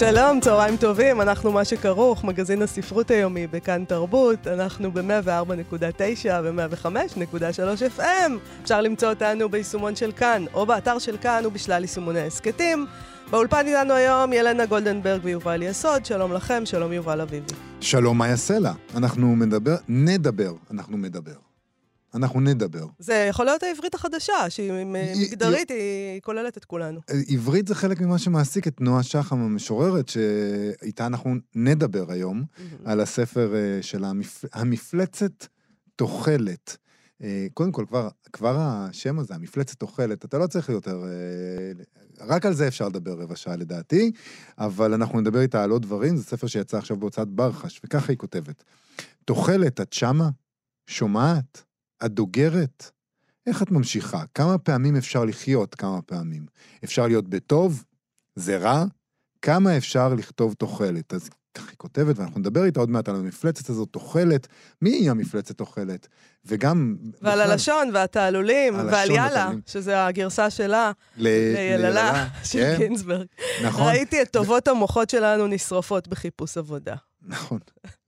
שלום, צהריים טובים, אנחנו מה שכרוך, מגזין הספרות היומי בכאן תרבות, אנחנו ב-104.9 ו-105.3 FM. אפשר למצוא אותנו ביישומון של כאן, או באתר של כאן ובשלל יישומוני הסכתים. באולפן איתנו היום ילנה גולדנברג ויובל יסוד, שלום לכם, שלום יובל אביבי. שלום מאיה סלע, אנחנו מדבר, נדבר, אנחנו מדבר. אנחנו נדבר. זה יכול להיות העברית החדשה, שהיא מגדרית, היא כוללת את כולנו. עברית זה חלק ממה שמעסיק את נועה שחם המשוררת, שאיתה אנחנו נדבר היום, על הספר אה, של המפלצת תוחלת. אה, קודם כל, כבר, כבר השם הזה, המפלצת תוחלת, אתה לא צריך יותר... אה, רק על זה אפשר לדבר רבע שעה לדעתי, אבל אנחנו נדבר איתה על עוד דברים, זה ספר שיצא עכשיו בהוצאת ברחש, וככה היא כותבת. תוחלת, את שמה? שומעת? את דוגרת? איך את ממשיכה? כמה פעמים אפשר לחיות? כמה פעמים? אפשר להיות בטוב? זה רע? כמה אפשר לכתוב תוחלת? אז ככה היא כותבת, ואנחנו נדבר איתה עוד מעט על המפלצת הזאת, תוחלת. מי היא המפלצת תוחלת? וגם... ועל בכלל, הלשון והתעלולים, ועל יאללה, והתעלולים. שזה הגרסה שלה, ל... ליללה של כן? גינסברג. נכון. ראיתי את טובות המוחות שלנו נשרפות בחיפוש עבודה. נכון.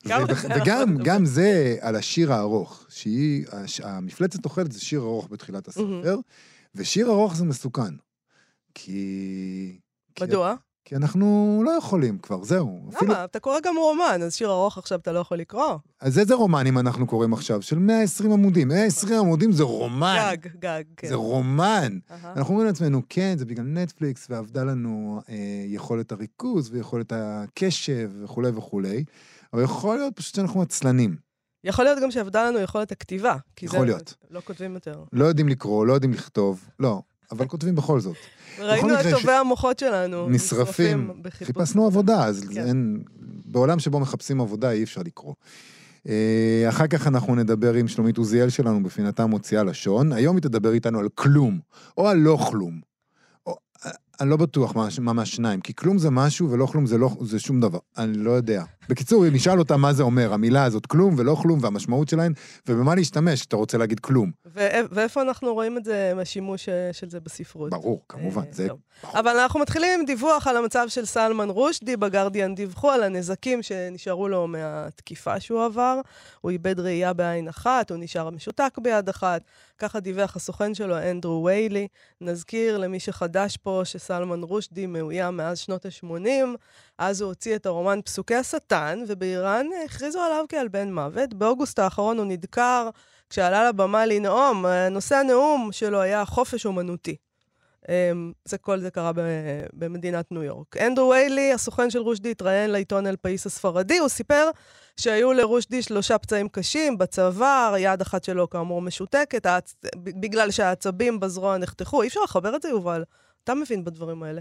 וגם גם זה על השיר הארוך, שהיא, המפלצת אוכלת זה שיר ארוך בתחילת הספר, ושיר ארוך זה מסוכן. כי... מדוע? כי אנחנו לא יכולים כבר, זהו. למה? אפילו... אתה קורא גם רומן, אז שיר ארוך עכשיו אתה לא יכול לקרוא. אז איזה רומנים אנחנו קוראים עכשיו? של 120 עמודים. 120 עמודים זה רומן. גג, גג, כן. זה רומן. Uh-huh. אנחנו אומרים לעצמנו, כן, זה בגלל נטפליקס, ועבדה לנו אה, יכולת הריכוז ויכולת הקשב וכולי וכולי, אבל יכול להיות פשוט שאנחנו עצלנים. יכול להיות גם שעבדה לנו יכולת הכתיבה. יכול זה, להיות. לא כותבים יותר. לא יודעים לקרוא, לא יודעים לכתוב, לא, אבל כותבים בכל זאת. ראינו את טובי המוחות שלנו. נשרפים. חיפשנו עבודה, אז כן. אין... בעולם שבו מחפשים עבודה אי אפשר לקרוא. אה, אחר כך אנחנו נדבר עם שלומית עוזיאל שלנו בפינתה מוציאה לשון. היום היא תדבר איתנו על כלום, או על לא כלום. אני לא בטוח מה, מה מהשניים, כי כלום זה משהו ולא כלום זה, לא, זה שום דבר. אני לא יודע. בקיצור, נשאל אותה מה זה אומר, המילה הזאת כלום ולא כלום, והמשמעות שלהן, ובמה להשתמש כשאתה רוצה להגיד כלום. ואיפה אנחנו רואים את זה, השימוש אה, של זה בספרות? ברור, כמובן, זה... ברור. אבל אנחנו מתחילים עם דיווח על המצב של סלמן רושדי. בגרדיאן דיווחו על הנזקים שנשארו לו מהתקיפה שהוא עבר. הוא איבד ראייה בעין אחת, הוא נשאר משותק ביד אחת. ככה דיווח הסוכן שלו, אנדרו ויילי. נזכיר למי שחדש פה שסלמן רושדי מאוים מאז שנות ה-80. אז הוא הוציא את הרומן פסוקי השטן, ובאיראן הכריזו עליו כעל בן מוות. באוגוסט האחרון הוא נדקר כשעלה לבמה לנאום. נושא הנאום שלו היה חופש אומנותי. אמ, זה כל זה קרה במדינת ניו יורק. אנדרו ויילי, הסוכן של רושדי, התראיין לעיתון אל-פאיס הספרדי, הוא סיפר שהיו לרושדי שלושה פצעים קשים בצוואר, יד אחת שלו כאמור משותקת, בגלל שהעצבים בזרוע נחתכו. אי אפשר לחבר את זה, יובל. אתה מבין בדברים האלה.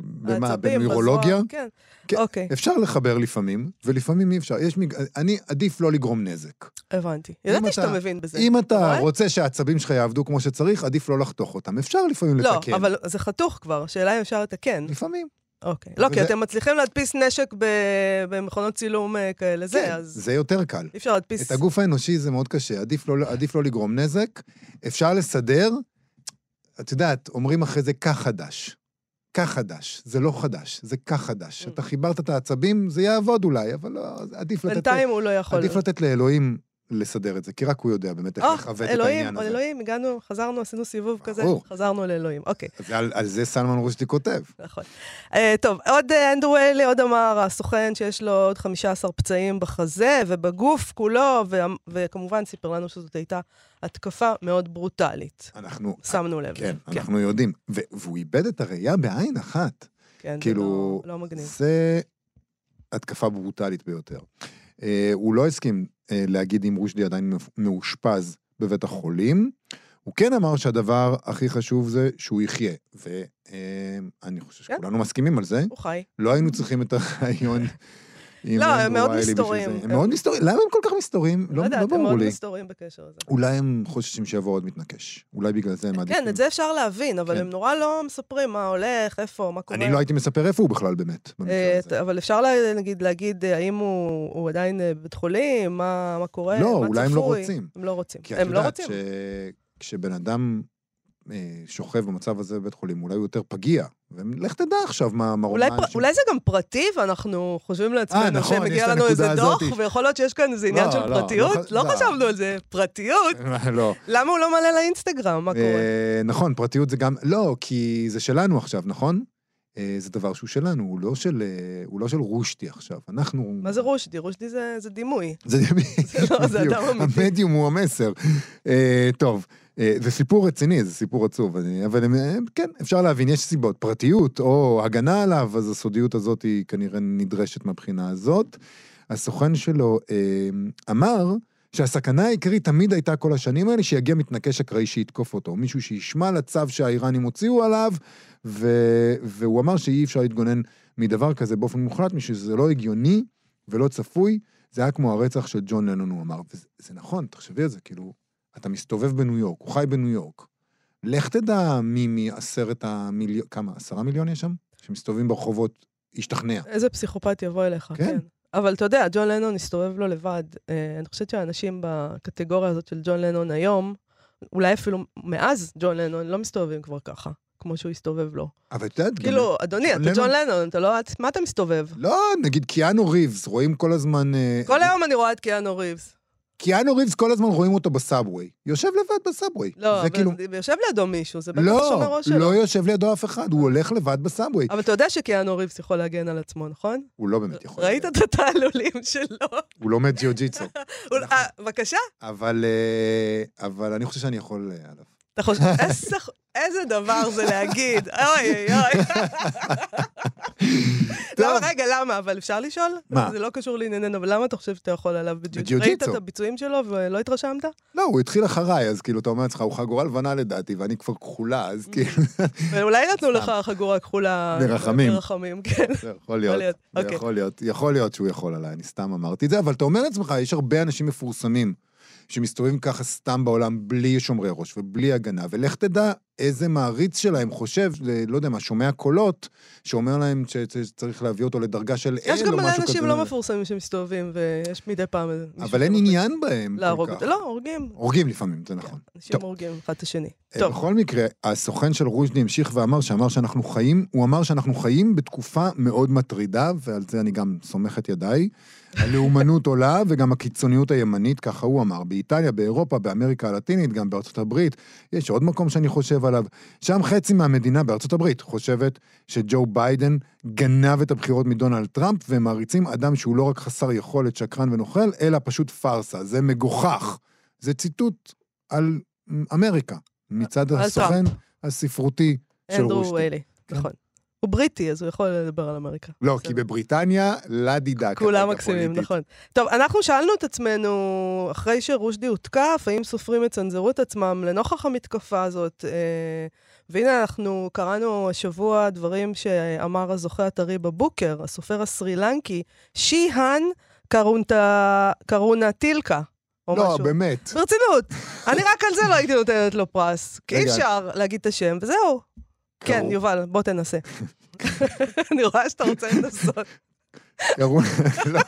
במה? בנוירולוגיה? כן. כן. אוקיי. אפשר לחבר לפעמים, ולפעמים אי אפשר. יש מג... אני, עדיף לא לגרום נזק. הבנתי. ידעתי שאתה מבין בזה. אם אתה רוצה שהעצבים שלך יעבדו כמו שצריך, עדיף לא לחתוך אותם. אפשר לפעמים לא, לתקן. לא, אבל זה חתוך כבר, השאלה אם אפשר לתקן. לפעמים. אוקיי. לא, כי אתם מצליחים להדפיס נשק במכונות צילום אה, כאלה, זה, כן, אז... זה יותר קל. אי אפשר להדפיס... את הגוף האנושי זה מאוד קשה, עדיף לא, עדיף לא לגרום נזק. אפשר לסדר, את יודעת, אומרים אחרי זה כך חדש. כך חדש, זה לא חדש, זה כך חדש. Mm. אתה חיברת את העצבים, זה יעבוד אולי, אבל לא, עדיף לתת... בינתיים הוא לא יכול. עדיף לתת לאלוהים לסדר את זה, כי רק הוא יודע באמת איך אה, לכבד את העניין הזה. אלוהים, הגענו, חזרנו, עשינו סיבוב כזה, חזרנו לאלוהים, אוקיי. על, על זה סלמן רושדי כותב. נכון. Uh, טוב, עוד uh, אנדרו אלי, עוד אמר הסוכן שיש לו עוד 15 פצעים בחזה ובגוף כולו, ו- וכמובן סיפר לנו שזאת הייתה התקפה מאוד ברוטלית. אנחנו... שמנו לב. כן, כן. אנחנו יודעים. והוא איבד את הראייה בעין אחת. כן, כאילו, זה לא, לא מגניב. זה התקפה ברוטלית ביותר. Uh, הוא לא הסכים uh, להגיד אם רושדי עדיין מאושפז בבית החולים. הוא כן אמר שהדבר הכי חשוב זה שהוא יחיה, ואני חושב כן. שכולנו מסכימים על זה. הוא חי. לא היינו צריכים את הרעיון לא, הם מאוד מסתורים. הם הם- מאוד מסתורים, למה הם כל כך מסתורים? לא לא יודעת, לא הם ברור מאוד לי. מסתורים בקשר הזה. אולי הם חוששים שיבוא עוד מתנקש. אולי בגלל זה הם מעדיפים. כן, את זה אפשר להבין, אבל כן. הם נורא לא מספרים מה הולך, איפה, מה קורה. אני לא הייתי מספר איפה הוא בכלל באמת, אה. אבל אפשר נגיד להגיד אה, האם הוא עדיין אה, בבית חולים, מה מה קורה, לא, מה אולי הם לא צפוי. רוצים. הם לא רוצים. כי את הם לא יודעת רוצים. שכשבן אדם שוכב במצב הזה בבית חולים, אולי הוא יותר פגיע. ולך תדע עכשיו מה מה אולי, פר... אולי זה גם פרטי, ואנחנו חושבים לעצמנו נכון, יש שמגיע את לנו איזה דוח, הזאת. ויכול להיות שיש כאן איזה עניין לא, של לא, לא פרטיות. ח- לא, לא. חשבנו על זה. פרטיות? לא. למה הוא לא מעלה לאינסטגרם? מה קורה? אה, נכון, פרטיות זה גם... לא, כי זה שלנו עכשיו, נכון? אה, זה דבר שהוא שלנו, הוא לא של, אה, הוא לא של רושטי עכשיו. אנחנו... מה זה רושדי? רושדי זה, זה דימוי. זה זה לא, זה. אדם אמיתי. המדיום הוא המסר. אה, טוב, אה, זה סיפור רציני, זה סיפור עצוב, אני- אבל אה, כן, אפשר להבין, יש סיבות. פרטיות או הגנה עליו, אז הסודיות הזאת היא כנראה נדרשת מהבחינה הזאת. הסוכן שלו אה, אמר שהסכנה העיקרית תמיד הייתה כל השנים האלה, שיגיע מתנקש אקראי שיתקוף אותו. מישהו שישמע לצו שהאיראנים הוציאו עליו, ו... והוא אמר שאי אפשר להתגונן מדבר כזה באופן מוחלט, משום שזה לא הגיוני ולא צפוי. זה היה כמו הרצח של ג'ון לנון, הוא אמר. וזה זה נכון, תחשבי על זה, כאילו, אתה מסתובב בניו יורק, הוא חי בניו יורק. לך תדע מי מעשרת המיליון, כמה, עשרה מיליון יש שם? שמסתובבים ברחובות, ישתכנע. איזה פסיכופת יבוא אליך, כן. כן. אבל אתה יודע, ג'ון לנון הסתובב לו לבד. אה, אני חושבת שהאנשים בקטגוריה הזאת של ג'ון לנון היום, אולי אפילו מאז ג'ון לנון, לא מסתובבים כבר ככה, כמו שהוא הסתובב לו. אבל את יודעת, גם- כאילו, אדוני, ג'ון אתה ג'ון לנון- לנון, אתה לא... מה אתה מסתובב? לא, נגיד קיאנו ריבס, רואים כל הזמן... אה, כל היום אני רואה את קיאנו ריבס. קיאנו ריבס כל הזמן רואים אותו בסאבווי. יושב לבד בסאבווי. לא, זה כאילו... אבל יושב לידו מישהו, זה בטח לא, שומר ראש שלו. לא יושב לידו אף אחד, הוא הולך לבד בסאבווי. אבל אתה יודע שקיאנו ריבס יכול להגן על עצמו, נכון? הוא לא באמת יכול. ראית את התעלולים שלו? הוא לומד ג'יו-ג'יצו. אה, בבקשה. אבל אה, אבל אני חושב שאני יכול אה, עליו. אתה חושב, איזה- איזה דבר זה להגיד, אוי אוי אוי. למה, רגע, למה? אבל אפשר לשאול? מה? זה לא קשור לענייננו, אבל למה אתה חושב שאתה יכול עליו בג'יוג'יצו? ראית את הביצועים שלו ולא התרשמת? לא, הוא התחיל אחריי, אז כאילו, אתה אומר לעצמך, הוא חגורה לבנה לדעתי, ואני כבר כחולה, אז כאילו, ואולי נתנו לך חגורה כחולה. ברחמים. ברחמים, כן. יכול להיות. אוקיי. יכול להיות, יכול להיות שהוא יכול עליי, אני סתם אמרתי את זה, אבל אתה אומר לעצמך, יש הרבה אנשים מפורסמים שמסתובבים ככה סתם בעולם בלי שומרי ראש ובלי הגנה, ולך תדע איזה מעריץ שלהם חושב, אה, לא יודע מה, שומע קולות, שאומר להם שצריך להביא אותו לדרגה של אל או יש משהו גם כזה. מלא אנשים לא מפורסמים שמסתובבים, ויש מדי פעם אבל אין עניין בהם להרוג כך. אותו. לא, הורגים. הורגים לפעמים, זה נכון. אנשים. הורגים אחד את השני. אה, טוב, בכל מקרה, הסוכן של רושדי המשיך ואמר שאמר שאנחנו חיים, הוא אמר שאנחנו חיים בתקופה מאוד מטרידה, ועל זה אני גם סומך את ידיי. הלאומנות עולה וגם הקיצוניות הימנית, ככה הוא אמר. באיטליה, באירופה, באמריקה הלטינית, גם בארצות הברית. יש עוד מקום שאני חושב עליו. שם חצי מהמדינה בארצות הברית חושבת שג'ו ביידן גנב את הבחירות מדונלד טראמפ, והם מעריצים אדם שהוא לא רק חסר יכולת, שקרן ונוכל, אלא פשוט פארסה. זה מגוחך. זה ציטוט על אמריקה, מצד הסוכן. הספרותי של אנדרו רושדי. ויילי, כן. נכון. הוא בריטי, אז הוא יכול לדבר על אמריקה. לא, כי בסדר. בבריטניה, לה דידה. כולם מקסימים. נכון. טוב, אנחנו שאלנו את עצמנו, אחרי שרושדי הותקף, האם סופרים יצנזרו את עצמם לנוכח המתקפה הזאת? אה, והנה אנחנו קראנו השבוע דברים שאמר הזוכה הטרי בבוקר, הסופר הסרי לנקי, שיהן קרונטה- קרונה טילקה, או לא, משהו. באמת. ברצינות, אני רק על זה לא הייתי נותנת לו פרס, כי אי. אפשר להגיד את השם, וזהו. כן, יובל, בוא תנסה. אני רואה שאתה רוצה לנסות. קראו... לא.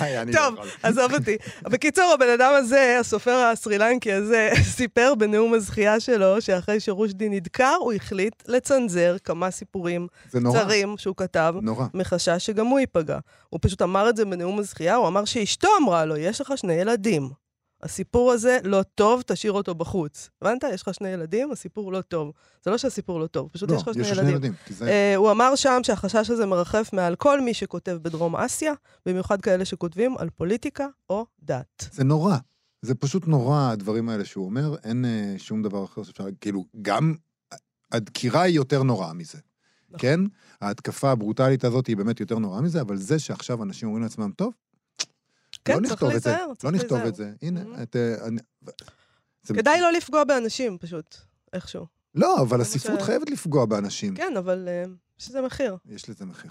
לא טוב. עזוב אותי. בקיצור, הבן אדם הזה, הסופר הסרילנקי הזה, סיפר בנאום הזכייה שלו, שאחרי שרושדי נדקר, הוא החליט לצנזר כמה סיפורים. קצרים שהוא כתב, נורא. מחשש שגם הוא ייפגע. הוא פשוט אמר את זה בנאום הזכייה, הוא אמר שאשתו אמרה לו, יש לך שני ילדים. הסיפור הזה לא טוב, תשאיר אותו בחוץ. הבנת? יש לך שני ילדים, הסיפור לא טוב. זה לא שהסיפור לא טוב, פשוט לא, יש לך שני יש ילדים. ילדים. אה, הוא אמר שם שהחשש הזה מרחף מעל כל מי שכותב בדרום אסיה, במיוחד כאלה שכותבים על פוליטיקה או דת. זה נורא. זה פשוט נורא, הדברים האלה שהוא אומר, אין אה, שום דבר אחר שאפשר, כאילו, גם הדקירה היא יותר נוראה מזה. נכון. כן? ההתקפה הברוטלית הזאת היא באמת יותר נוראה מזה, אבל זה שעכשיו אנשים אומרים לעצמם, טוב, כן, לא צריך להיזהר, לא נכתוב. את זה. הנה. את, אה, כדאי לא לפגוע באנשים, פשוט, איכשהו. לא, אבל הספרות חייבת לפגוע באנשים. כן, אבל אה, יש לזה מחיר. יש לזה מחיר.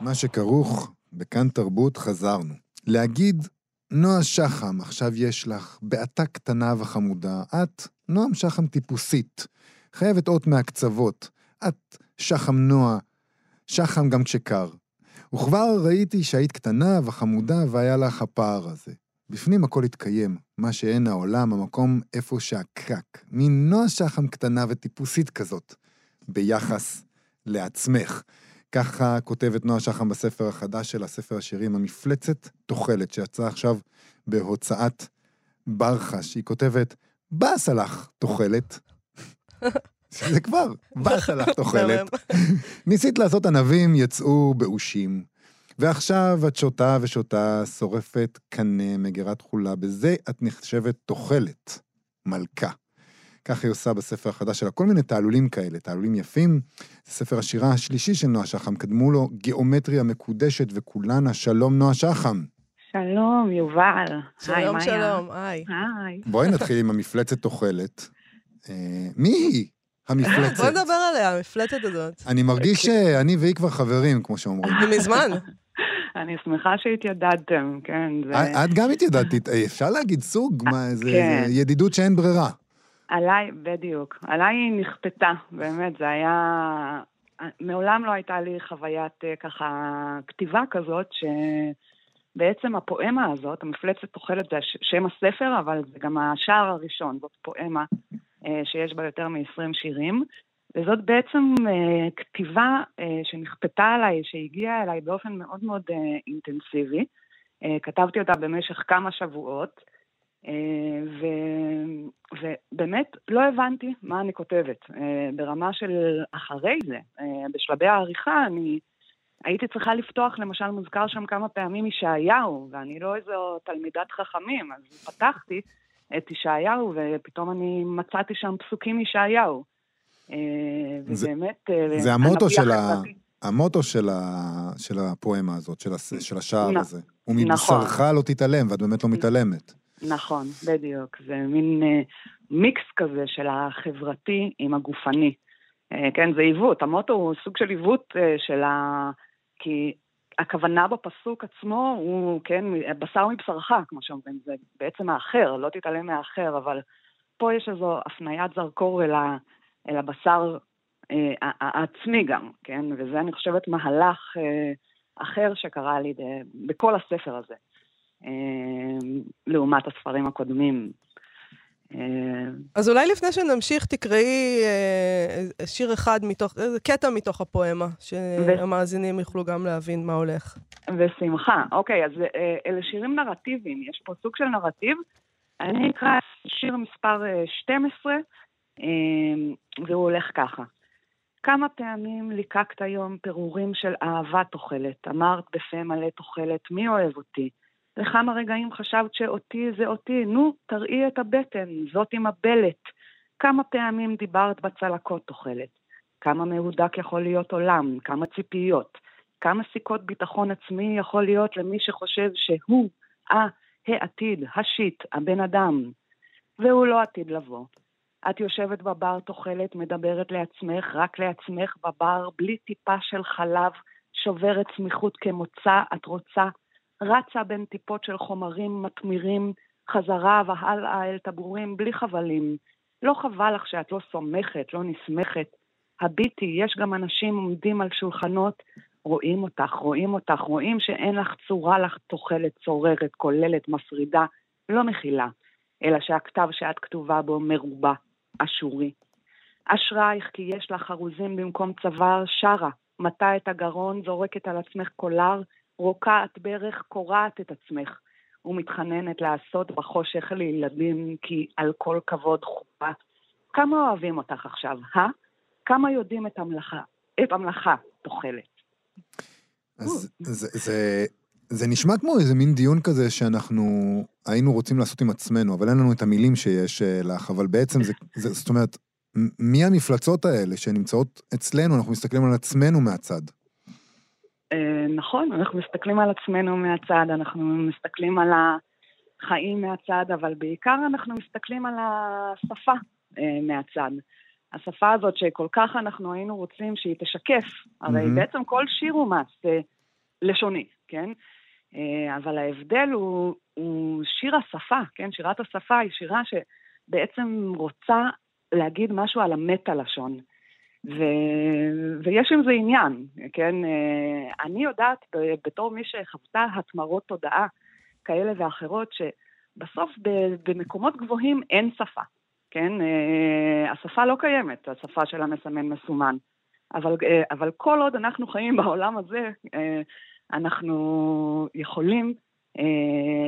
מה שכרוך בכאן תרבות חזרנו. להגיד, נועה שחם, עכשיו יש לך בעתה קטנה וחמודה. את נועם שחם טיפוסית, חייבת אות מהקצוות. את שחם נועה, שחם גם כשקר. וכבר ראיתי שהיית קטנה וחמודה והיה לך הפער הזה. בפנים הכל התקיים, מה שאין העולם, המקום איפה שהקרק. מין נועה שחם קטנה וטיפוסית כזאת, ביחס לעצמך. ככה כותבת נועה שחם בספר החדש שלה, ספר השירים המפלצת תוחלת, שיצא עכשיו בהוצאת ברחש. היא כותבת, באסה לך תוחלת. שזה כבר, באסה לך תוחלת. ניסית לעשות ענבים, יצאו באושים. ועכשיו את שותה ושותה, שורפת קנה, מגירה תכולה. בזה את נחשבת תוחלת, מלכה. כך היא עושה בספר החדש שלה, כל מיני תעלולים כאלה, תעלולים יפים. זה ספר השירה השלישי של נועה שחם, קדמו לו גיאומטריה מקודשת וכולנה, שלום נועה שחם. שלום, יובל. היי, שלום, מאיה. שלום, היי. היי. בואי נתחיל עם המפלצת תוחלת. אה, מי היא המפלצת? בוא נדבר עליה, המפלצת הזאת. אני מרגיש שאני והיא כבר חברים, כמו שאומרים. מזמן. אני שמחה שהתיידדתם, כן. זה... את גם התיידדת, אה, אפשר להגיד סוג? מה, זה כן. זה ידידות שאין ברירה. עליי, בדיוק. עליי היא נכפתה, באמת, זה היה... מעולם לא הייתה לי חוויית אה, ככה כתיבה כזאת, שבעצם הפואמה הזאת, המפלצת תוחלת, זה שם הספר, אבל זה גם השער הראשון, זאת פואמה אה, שיש בה יותר מ-20 שירים. וזאת בעצם אה, כתיבה אה, שנכפתה עליי, שהגיעה אליי באופן מאוד מאוד אה, אינטנסיבי. אה, כתבתי אותה במשך כמה שבועות, אה, ו, ובאמת לא הבנתי מה אני כותבת. אה, ברמה של אחרי זה, אה, בשלבי העריכה, אני הייתי צריכה לפתוח, למשל מוזכר שם כמה פעמים ישעיהו, ואני לא איזו תלמידת חכמים, אז פתחתי את ישעיהו, ופתאום אני מצאתי שם פסוקים מישעיהו. אה, זה- ובאמת, אה, זה המוטו של ה... המוטו של, ה... של הפואמה הזאת, של, הס... של השער נ- הזה. ומבשרך לא תתעלם, ואת באמת לא מתעלמת. נכון, בדיוק. זה מין אה, מיקס כזה של החברתי עם הגופני. אה, כן, זה עיוות. המוטו הוא סוג של עיוות אה, של ה... כי הכוונה בפסוק עצמו הוא, כן, בשר מבשרך, כמו שאומרים, זה בעצם האחר, לא תתעלם מהאחר, אבל פה יש איזו הפניית זרקור אל, ה... אל הבשר אה, העצמי גם, כן? וזה, אני חושבת, מהלך אה, אחר שקרה לי בכל הספר הזה. אה, לעומת הספרים הקודמים. אז אולי לפני שנמשיך, תקראי אה, שיר אחד מתוך, איזה קטע מתוך הפואמה, שהמאזינים יוכלו גם להבין מה הולך. בשמחה. אוקיי, אז אה, אלה שירים נרטיביים, יש פה סוג של נרטיב. אני אקרא שיר מספר אה, 12, אה, והוא הולך ככה. כמה פעמים ליקקת היום פירורים של אהבה תוחלת, אמרת בפה מלא תוחלת, מי אוהב אותי? לכמה רגעים חשבת שאותי זה אותי, נו, תראי את הבטן, זאת עם הבלט. כמה פעמים דיברת בצלקות תוחלת? כמה מהודק יכול להיות עולם? כמה ציפיות? כמה סיכות ביטחון עצמי יכול להיות למי שחושב שהוא, אה, העתיד, השיט, הבן אדם? והוא לא עתיד לבוא. את יושבת בבר תוחלת, מדברת לעצמך, רק לעצמך בבר, בלי טיפה של חלב, שוברת סמיכות כמוצא, את רוצה, רצה בין טיפות של חומרים מתמירים, חזרה והלאה אל טבורים בלי חבלים. לא חבל לך שאת לא סומכת, לא נסמכת. הביטי, יש גם אנשים עומדים על שולחנות, רואים אותך, רואים אותך, רואים שאין לך צורה לך תוחלת, צוררת, כוללת, מפרידה, לא מכילה, אלא שהכתב שאת כתובה בו מרובע, אשורי. אשרייך כי יש לך חרוזים במקום צוואר, שרה, מטה את הגרון, זורקת על עצמך קולר, רוקעת ברך, קורעת את עצמך, ומתחננת לעשות בחושך לילדים, כי על כל כבוד חופה. כמה אוהבים אותך עכשיו, אה? כמה יודעים את המלאכה, את המלאכה תוחלת. אז זה, זה, זה נשמע כמו איזה מין דיון כזה שאנחנו היינו רוצים לעשות עם עצמנו, אבל אין לנו את המילים שיש אה, לך, אבל בעצם זה, זה זאת אומרת, מי המפלצות האלה שנמצאות אצלנו, אנחנו מסתכלים על עצמנו מהצד. אה, נכון, אנחנו מסתכלים על עצמנו מהצד, אנחנו מסתכלים על החיים מהצד, אבל בעיקר אנחנו מסתכלים על השפה אה, מהצד. השפה הזאת שכל כך אנחנו היינו רוצים שהיא תשקף, הרי mm-hmm. בעצם כל שיר הוא מעשה לשוני, כן? אה, אבל ההבדל הוא, הוא שיר השפה, כן? שירת השפה היא שירה שבעצם רוצה להגיד משהו על המטה-לשון. ו... ויש עם זה עניין, כן? אה, אני יודעת בתור מי שחוותה התמרות תודעה כאלה ואחרות, שבסוף במקומות גבוהים אין שפה, כן? אה, השפה לא קיימת, השפה של המסמן מסומן. אבל, אה, אבל כל עוד אנחנו חיים בעולם הזה, אנחנו יכולים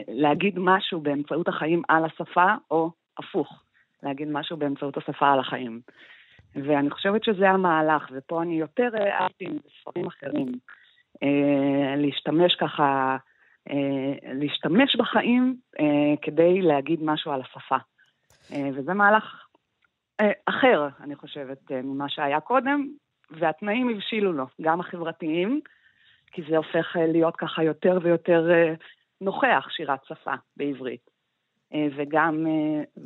להגיד משהו באמצעות החיים על השפה, או הפוך, להגיד משהו באמצעות השפה על החיים. ואני חושבת שזה המהלך, ופה אני יותר אהבתי בספרים אחרים. אה, להשתמש ככה, אה, להשתמש בחיים אה, כדי להגיד משהו על השפה. וזה מהלך אחר, אני חושבת, ממה שהיה קודם, והתנאים הבשילו לו, גם החברתיים, כי זה הופך להיות ככה יותר ויותר נוכח שירת שפה בעברית. וגם,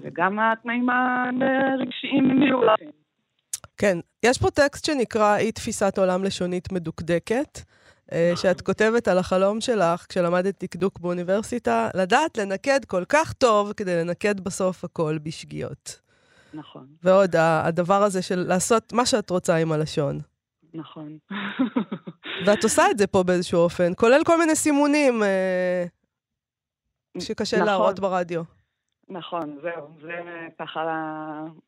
וגם התנאים הרגשיים מיולדים. כן, יש פה טקסט שנקרא אי תפיסת עולם לשונית מדוקדקת, אה, נכון. שאת כותבת על החלום שלך, כשלמדת דקדוק באוניברסיטה, לדעת לנקד כל כך טוב כדי לנקד בסוף הכל בשגיאות. נכון. ועוד, הדבר הזה של לעשות מה שאת רוצה עם הלשון. נכון. ואת עושה את זה פה באיזשהו אופן, כולל כל מיני סימונים אה, שקשה נכון. להראות ברדיו. נכון, זהו, זה ככה,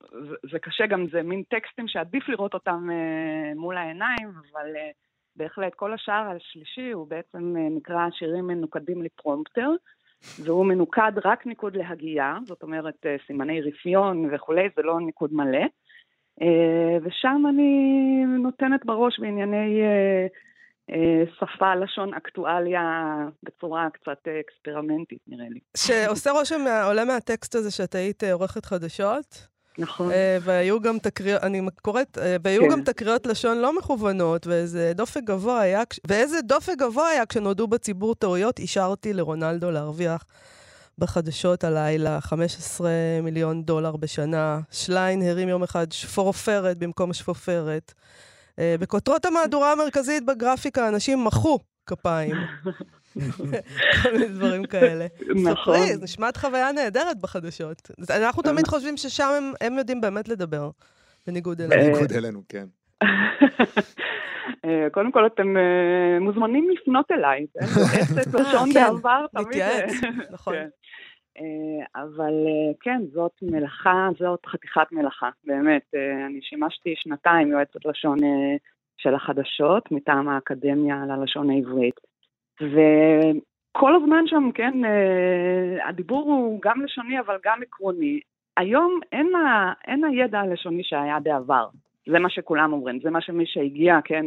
זה, זה קשה גם, זה מין טקסטים שעדיף לראות אותם uh, מול העיניים, אבל uh, בהחלט כל השער השלישי הוא בעצם uh, נקרא שירים מנוקדים לפרומפטר, והוא מנוקד רק ניקוד להגייה, זאת אומרת uh, סימני רפיון וכולי, זה לא ניקוד מלא. Uh, ושם אני נותנת בראש בענייני אה, שפה, לשון, אקטואליה, בצורה קצת אה, אקספרימנטית, נראה לי. שעושה רושם, עולה מהטקסט הזה שאת היית אה, עורכת חדשות. נכון. והיו גם תקריות, אני קוראת, והיו כן. גם תקריות לשון לא מכוונות, ואיזה דופק גבוה היה, ואיזה דופק גבוה היה כשנודעו בציבור טעויות, אישרתי לרונלדו להרוויח בחדשות הלילה 15 מיליון דולר בשנה. שליין הרים יום אחד שפורפרת במקום שפופרת. אה, בכותרות המהדורה המרכזית בגרפיקה אנשים מחאו כפיים. כל מיני דברים כאלה. נכון. ספרי, נשמעת חוויה נהדרת בחדשות. אנחנו תמיד חושבים ששם הם, הם יודעים באמת לדבר, בניגוד אלינו. בניגוד אלינו, כן. אה, קודם כל, אתם אה, מוזמנים לפנות אליי. עסק לשון כן. בעבר, תמיד... נתייעץ, נכון. אה, אבל אה, כן, זאת מלאכה, זאת חתיכת מלאכה, באמת. אה, אני שימשתי שנתיים יועצת לשון של החדשות מטעם האקדמיה ללשון העברית. וכל הזמן שם, כן, הדיבור הוא גם לשוני אבל גם עקרוני. היום אין, ה, אין הידע הלשוני שהיה בעבר. זה מה שכולם אומרים, זה מה שמי שהגיע, כן,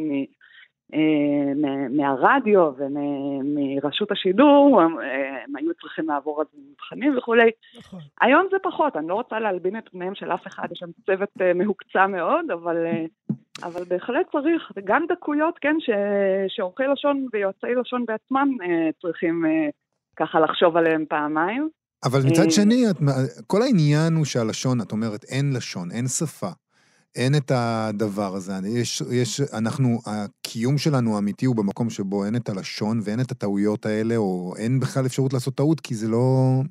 מהרדיו ומרשות השידור, אה, הם היו צריכים לעבור על מבחנים וכולי. נכון. היום זה פחות, אני לא רוצה להלבין את פניהם של אף אחד, יש שם צוות אה, מהוקצע מאוד, אבל, אבל בהחלט צריך, וגם דקויות, כן, שעורכי לשון ויועצי לשון בעצמם צריכים ככה לחשוב עליהם פעמיים. אבל מצד שני, כל העניין הוא שהלשון, את אומרת, אין לשון, אין שפה. אין את הדבר הזה. יש, יש, אנחנו, הקיום שלנו האמיתי הוא במקום שבו אין את הלשון ואין את הטעויות האלה, או אין בכלל אפשרות לעשות טעות, כי זה לא...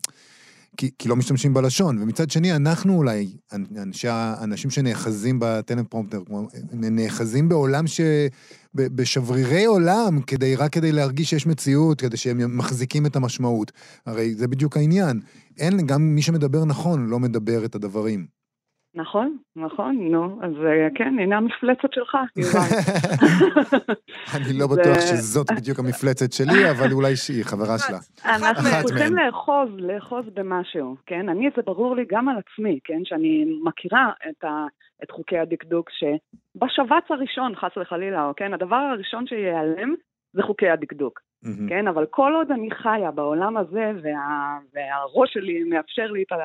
כי, כי לא משתמשים בלשון. ומצד שני, אנחנו אולי, אנשי, אנשים שנאחזים בטלפרומפטר, נאחזים בעולם ש... בשברירי עולם, כדי, רק כדי להרגיש שיש מציאות, כדי שהם מחזיקים את המשמעות. הרי זה בדיוק העניין. אין, גם מי שמדבר נכון לא מדבר את הדברים. נכון, נכון, נו, אז אה, כן, הנה המפלצת שלך, אני לא בטוח שזאת בדיוק המפלצת שלי, אבל אולי שהיא חברה שלה. אנחנו צריכים לאחוז, לאחוז במשהו, כן? אני, זה ברור לי גם על עצמי, כן? שאני מכירה את, ה, את חוקי הדקדוק, שבשבץ הראשון, חס וחלילה, כן? הדבר הראשון שייעלם זה חוקי הדקדוק. כן, אבל כל עוד אני חיה בעולם הזה, וה, והראש שלי מאפשר לי את ה...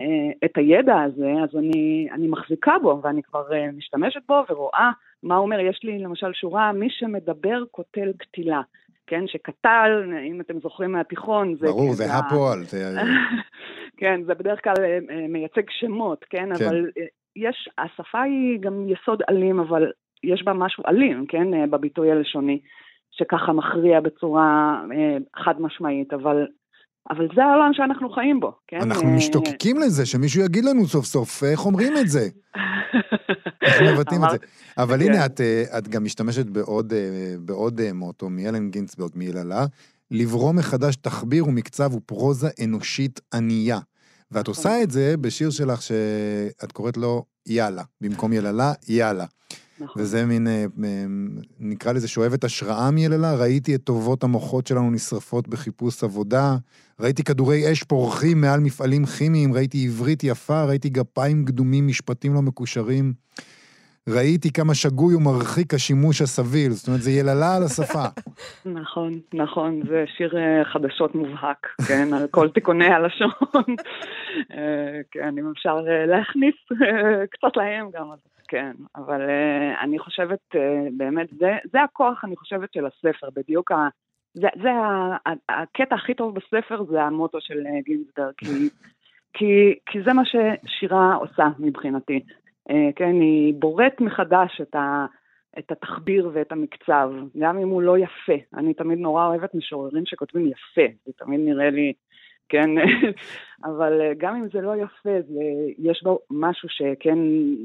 אה, את הידע הזה, אז אני, אני מחזיקה בו, ואני כבר אה, משתמשת בו ורואה מה אומר? יש לי למשל שורה, מי שמדבר קוטל קטילה. כן, שקטל, אם אתם זוכרים מהתיכון, זה... ברור, זה הפועל. זה... כן, זה בדרך כלל אה, מייצג שמות, כן? כן. אבל יש, השפה היא גם יסוד אלים, אבל יש בה משהו אלים, כן? בביטוי הלשוני, שככה מכריע בצורה חד משמעית, אבל אבל זה העולם שאנחנו חיים בו, כן? אנחנו משתוקקים לזה, שמישהו יגיד לנו סוף סוף איך אומרים את זה. איך מבטאים את זה. אבל הנה, כן. את, את גם משתמשת בעוד, בעוד מוטו מאלן גינצברג מיללה, לברוא מחדש תחביר ומקצב ופרוזה אנושית ענייה. ואת עושה. את זה בשיר שלך שאת קוראת לו יאללה. במקום יללה, יאללה. נכון. וזה מין, אה, נקרא לזה שואבת השראה מיללה, ראיתי את טובות המוחות שלנו נשרפות בחיפוש עבודה, ראיתי כדורי אש פורחים מעל מפעלים כימיים, ראיתי עברית יפה, ראיתי גפיים קדומים, משפטים לא מקושרים. ראיתי כמה שגוי ומרחיק השימוש הסביל, זאת אומרת, זה יללה על השפה. נכון, נכון, זה שיר אה, חדשות מובהק, כן, על כל תיקוני הלשון. אה, כן, אם אפשר להכניס קצת להם גם, כן, אבל אני חושבת, באמת, זה, זה הכוח, אני חושבת, של הספר, בדיוק ה... זה, זה הקטע הכי טוב בספר, זה המוטו של גינסדר, כי, כי, כי זה מה ששירה עושה מבחינתי. אה, כן, היא בוראת מחדש את, ה, את התחביר ואת המקצב, גם אם הוא לא יפה. אני תמיד נורא אוהבת משוררים שכותבים יפה, זה תמיד נראה לי, כן, אבל אה, גם אם זה לא יפה, זה, יש בו משהו שכן,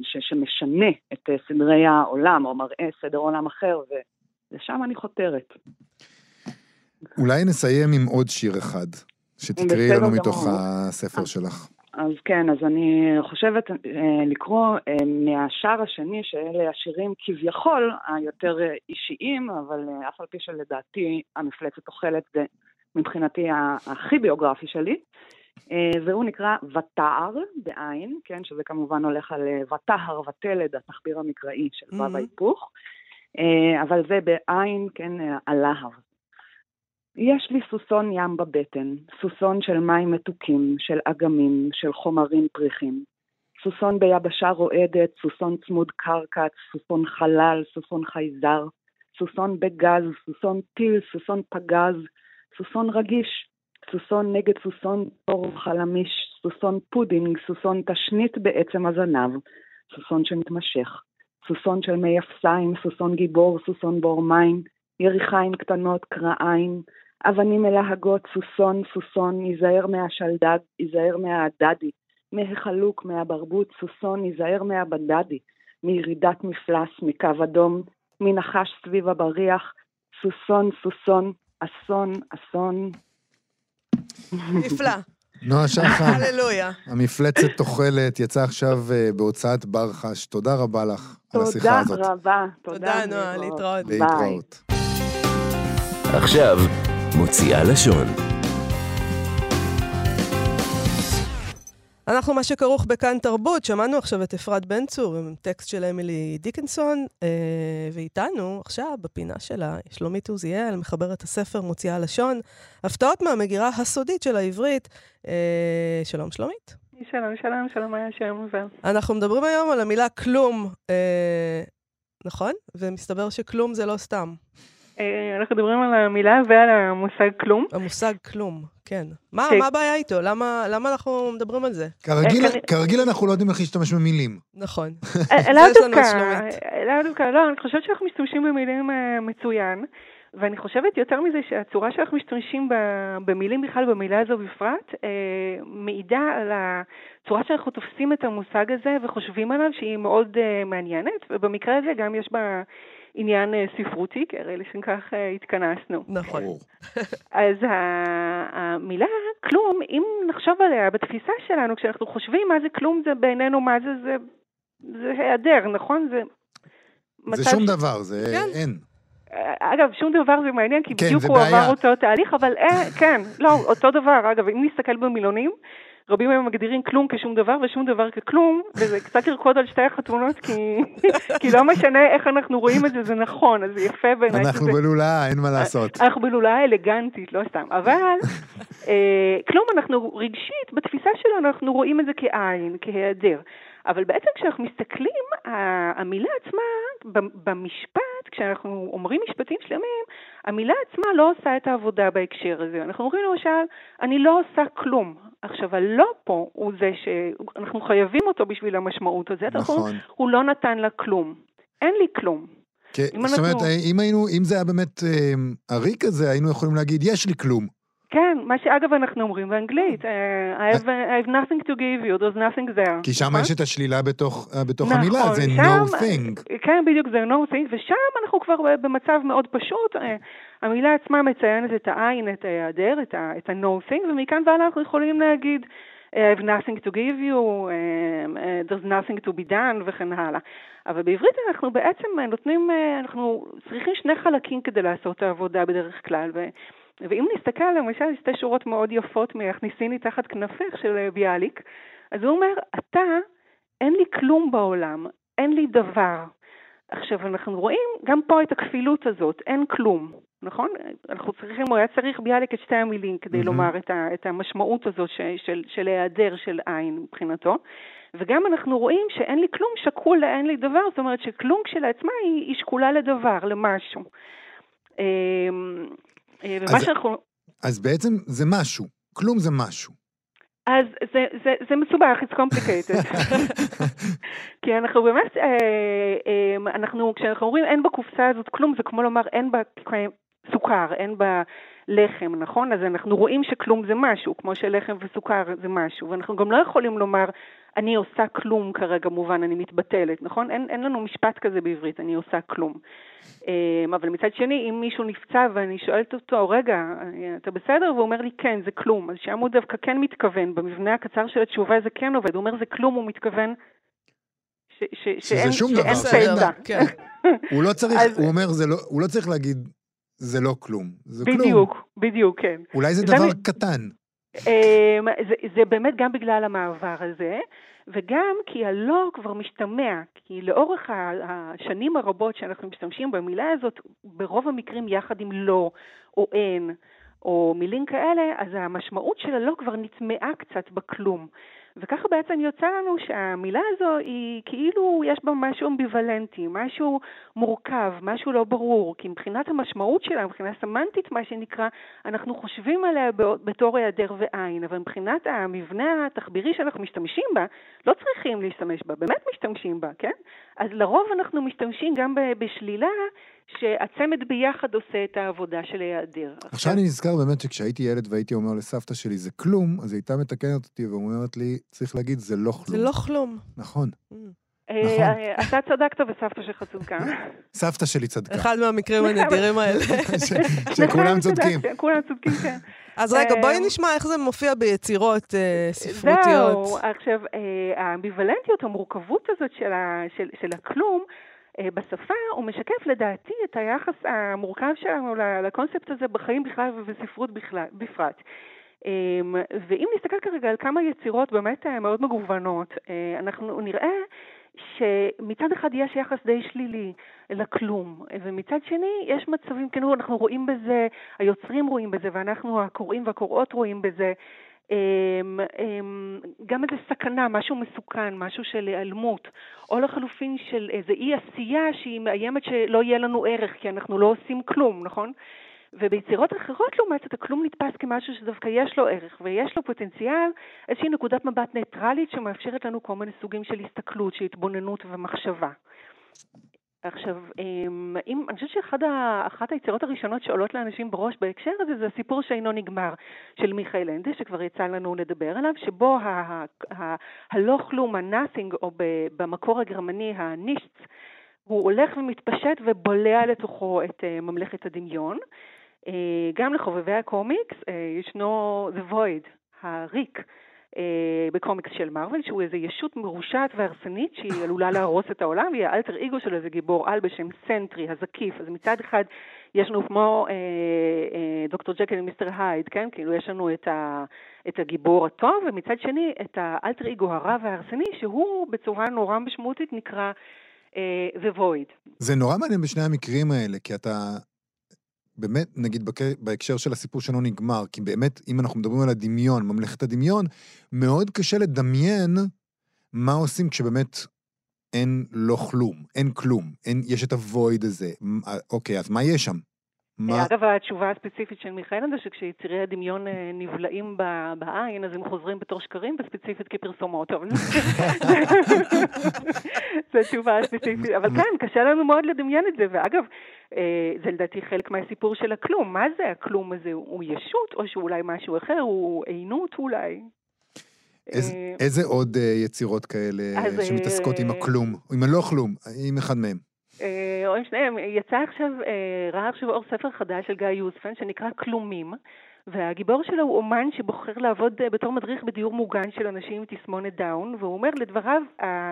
ש, שמשנה את אה, סדרי העולם, או מראה סדר עולם אחר, ולשם אני חותרת. אולי נסיים עם עוד שיר אחד, שתקראי לנו מתוך הספר שלך. אז כן, אז אני חושבת אה, לקרוא אה, מהשער השני, שאלה השירים כביכול היותר אישיים, אבל אה, אף על פי שלדעתי המפלצת אוכלת זה מבחינתי הכי ביוגרפי שלי, והוא נקרא ותער בעין, כן, שזה כמובן הולך על ותהר ותלד, התחביר המקראי של ו' ההיפוך, אבל זה בעין, כן, הלהב. יש לי סוסון ים בבטן, סוסון של מים מתוקים, של אגמים, של חומרים פריחים. סוסון ביבשה רועדת, סוסון צמוד קרקע, סוסון חלל, סוסון חייזר, סוסון בגז, סוסון טיל, סוסון פגז, סוסון רגיש, סוסון נגד סוסון תור חלמיש, סוסון פודינג, סוסון תשנית בעצם הזנב, סוסון שמתמשך, סוסון של מי אפסיים, סוסון גיבור, סוסון בור מים, יריחיים קטנות, קרעיים, אבנים מלהגות, סוסון, סוסון, ייזהר מהשלדג, ייזהר מהדדי, מהחלוק, מהברבוט, סוסון, ייזהר מהבדדי, מירידת מפלס, מקו אדום, מנחש סביב הבריח, סוסון, סוסון, אסון, אסון. נפלא. נועה שחר, הללויה. המפלצת תוחלת, יצא עכשיו uh, בהוצאת ברחש. תודה רבה לך על השיחה הזאת. תודה רבה. תודה, נועה, להתראות. להתראות. עכשיו, מוציאה לשון. אנחנו מה שכרוך בכאן תרבות, שמענו עכשיו את אפרת בן צור עם טקסט של אמילי דיקנסון, אה, ואיתנו עכשיו בפינה שלה שלומית עוזיאל, מחברת הספר מוציאה לשון, הפתעות מהמגירה הסודית של העברית. אה, שלום שלומית. שלום, שלום, שלום, היה שלום ובר. אנחנו מדברים היום על המילה כלום, אה, נכון? ומסתבר שכלום זה לא סתם. אה, אנחנו מדברים על המילה ועל המושג כלום. המושג כלום, כן. מה, כן. מה הבעיה איתו? למה, למה אנחנו מדברים על זה? כרגיל, אה, כרגיל אנחנו לא יודעים איך להשתמש במילים. נכון. לאו דווקא, לאו דווקא, לא, אני חושבת שאנחנו משתמשים במילים מצוין. ואני חושבת יותר מזה שהצורה שאנחנו משתמשים במילים בכלל, במילה הזו בפרט, מעידה על הצורה שאנחנו תופסים את המושג הזה וחושבים עליו שהיא מאוד מעניינת, ובמקרה הזה גם יש בה עניין אה, ספרותי, כי הרי לשם כך אה, התכנסנו. נכון. אז המילה כלום, אם נחשוב עליה בתפיסה שלנו, כשאנחנו חושבים מה זה כלום, זה בעינינו מה זה, זה, זה היעדר, נכון? זה... זה שום ש... דבר, זה כן. אין. אגב, שום דבר זה מעניין, כי כן, בדיוק הוא בעיה. עבר אותו תהליך, אבל אה, כן, לא, אותו דבר. אגב, אם נסתכל במילונים, רבים מהם מגדירים כלום כשום דבר ושום דבר ככלום, וזה קצת לרקוד על שתי החתונות, כי, כי לא משנה איך אנחנו רואים את זה, זה נכון, אז זה יפה בעיניי. אנחנו שזה... בלולאה, אין מה לעשות. אנחנו בלולאה אלגנטית, לא סתם. אבל אה, כלום, אנחנו רגשית, בתפיסה שלנו אנחנו רואים את זה כעין, כהיעדר. אבל בעצם כשאנחנו מסתכלים, המילה עצמה, במשפט, כשאנחנו אומרים משפטים שלמים, המילה עצמה לא עושה את העבודה בהקשר הזה. אנחנו אומרים למשל, אני לא עושה כלום. עכשיו, הלא פה הוא זה שאנחנו חייבים אותו בשביל המשמעות הזאת. נכון. הוא לא נתן לה כלום. אין לי כלום. כן, זאת אומרת, אם, היינו, אם זה היה באמת אה, עריק כזה, היינו יכולים להגיד, יש לי כלום. כן, מה שאגב אנחנו אומרים באנגלית, I have, I have nothing to give you, there's nothing there. כי שם נכון? יש את השלילה בתוך, אה, בתוך נכון, המילה, זה שם, no thing. כן, בדיוק, זה no thing, ושם אנחנו כבר במצב מאוד פשוט. אה, המילה עצמה מציינת את העין, את ההיעדר, את ה-no thing, ומכאן והלאה אנחנו יכולים להגיד, I have nothing to give you, there's nothing to be done וכן הלאה. אבל בעברית אנחנו בעצם נותנים, אנחנו צריכים שני חלקים כדי לעשות את העבודה בדרך כלל. ו... ואם נסתכל למשל על שתי שורות מאוד יפות מ"הכניסיני תחת כנפך" של ביאליק, אז הוא אומר, אתה, אין לי כלום בעולם, אין לי דבר. עכשיו, אנחנו רואים גם פה את הכפילות הזאת, אין כלום, נכון? אנחנו צריכים, הוא היה צריך ביאליק את שתי המילים כדי mm-hmm. לומר את, ה, את המשמעות הזאת ש, של, של היעדר של עין מבחינתו. וגם אנחנו רואים שאין לי כלום שקול לאין לי דבר, זאת אומרת שכלום כשלעצמה היא, היא שקולה לדבר, למשהו. אה, ומה שאנחנו... אז בעצם זה משהו, כלום זה משהו. אז זה, זה, זה מסובך, it's complicated. כי אנחנו באמת, אה, אה, אנחנו, כשאנחנו אומרים אין בקופסה הזאת כלום, זה כמו לומר אין בה סוכר, אין בה לחם, נכון? אז אנחנו רואים שכלום זה משהו, כמו שלחם וסוכר זה משהו, ואנחנו גם לא יכולים לומר אני עושה כלום כרגע מובן, אני מתבטלת, נכון? אין, אין לנו משפט כזה בעברית, אני עושה כלום. אמ, אבל מצד שני, אם מישהו נפצע ואני שואלת אותו, רגע, אתה בסדר? והוא אומר לי, כן, זה כלום. אז שם הוא דווקא כן מתכוון, במבנה הקצר של התשובה זה כן עובד, הוא אומר זה כלום, הוא מתכוון ש, ש, שאין, שום שאין פצע. כן. הוא לא צריך, אז... הוא אומר, לא, הוא לא צריך להגיד, זה לא כלום. זה בדיוק, כלום. בדיוק, בדיוק, כן. אולי זה דבר זה... קטן. אמ, זה, זה באמת גם בגלל המעבר הזה, וגם כי הלא כבר משתמע, כי לאורך השנים הרבות שאנחנו משתמשים במילה הזאת, ברוב המקרים יחד עם לא או אין, או מילים כאלה, אז המשמעות של הלא כבר נטמעה קצת בכלום. וככה בעצם יוצא לנו שהמילה הזו היא כאילו יש בה משהו אמביוולנטי, משהו מורכב, משהו לא ברור, כי מבחינת המשמעות שלה, מבחינה סמנטית מה שנקרא, אנחנו חושבים עליה בתור היעדר ועין, אבל מבחינת המבנה התחבירי שאנחנו משתמשים בה, לא צריכים להשתמש בה, באמת משתמשים בה, כן? אז לרוב אנחנו משתמשים גם בשלילה שהצמד ביחד עושה את העבודה של היעדר. עכשיו אני נזכר באמת שכשהייתי ילד והייתי אומר לסבתא שלי זה כלום, אז היא הייתה מתקנת אותי ואומרת לי, צריך להגיד, זה לא כלום. זה לא כלום. נכון. Mm. אה, נכון. אה, אתה צדקת וסבתא שלך צדקה. סבתא שלי צדקה. אחד מהמקרים הנדירים האלה. שכולם צודקים. כולם צודקים, כן. אז רגע, בואי אה, נשמע איך זה מופיע ביצירות ספרותיות. זהו, עכשיו, האמביוולנטיות, המורכבות הזאת של הכלום, בשפה הוא משקף לדעתי את היחס המורכב שלנו לקונספט הזה בחיים בכלל ובספרות בפרט. אמ, ואם נסתכל כרגע על כמה יצירות באמת אה, מאוד מגוונות, אה, אנחנו נראה שמצד אחד יש יחס די שלילי לכלום, ומצד שני יש מצבים, כאילו אנחנו רואים בזה, היוצרים רואים בזה, ואנחנו הקוראים והקוראות רואים בזה גם איזו סכנה, משהו מסוכן, משהו של היעלמות, או לחלופין של איזו אי עשייה שהיא מאיימת שלא יהיה לנו ערך, כי אנחנו לא עושים כלום, נכון? וביצירות אחרות לעומת זאת הכלום נתפס כמשהו שדווקא יש לו ערך ויש לו פוטנציאל, איזושהי נקודת מבט ניטרלית שמאפשרת לנו כל מיני סוגים של הסתכלות, של התבוננות ומחשבה. עכשיו, אמ, אם, אני חושבת שאחת היצירות הראשונות שעולות לאנשים בראש בהקשר הזה זה הסיפור שאינו נגמר של מיכאל אנדה, שכבר יצא לנו לדבר עליו, שבו הלא כלום, ה-nothing, או במקור הגרמני הנישט, הוא הולך ומתפשט ובולע לתוכו את אה, ממלכת הדמיון. אה, גם לחובבי הקומיקס אה, ישנו The Void, הריק. אה, בקומיקס של מארוול, שהוא איזו ישות מרושעת והרסנית שהיא עלולה להרוס את העולם, והיא האלטר אגו של איזה גיבור על בשם סנטרי, הזקיף. אז מצד אחד יש לנו כמו אה, אה, דוקטור ג'קל ומיסטר הייד, כן? כאילו יש לנו את, ה, את הגיבור הטוב, ומצד שני את האלטר אגו הרע וההרסני, שהוא בצורה נורא משמעותית נקרא אה, The Void. זה נורא מעניין בשני המקרים האלה, כי אתה באמת, נגיד בהקשר של הסיפור שלא נגמר, כי באמת, אם אנחנו מדברים על הדמיון, ממלכת הדמיון, מאוד קשה לדמיין מה עושים כשבאמת אין לא כלום, אין כלום, אין, יש את הוויד הזה. אוקיי, אז מה יש שם? מה... אגב, התשובה הספציפית של מיכאל זה שכשיצירי הדמיון אה, נבלעים בעין, אז הם חוזרים בתור שקרים וספציפית כפרסומות. זו תשובה ספציפית. אבל כן, קשה לנו מאוד לדמיין את זה. ואגב, אה, זה לדעתי חלק מהסיפור של הכלום. מה זה הכלום הזה? הוא ישות, או שהוא אולי משהו אחר? הוא עינות אולי? אה, איזה עוד יצירות כאלה שמתעסקות עם הכלום, עם הלא כלום, עם אחד מהם? או עם שניהם. יצא עכשיו, אה, ראה עכשיו אור ספר חדש של גיא יוספן שנקרא כלומים. והגיבור שלו הוא אומן שבוחר לעבוד אה, בתור מדריך בדיור מוגן של אנשים עם תסמונת דאון, והוא אומר לדבריו,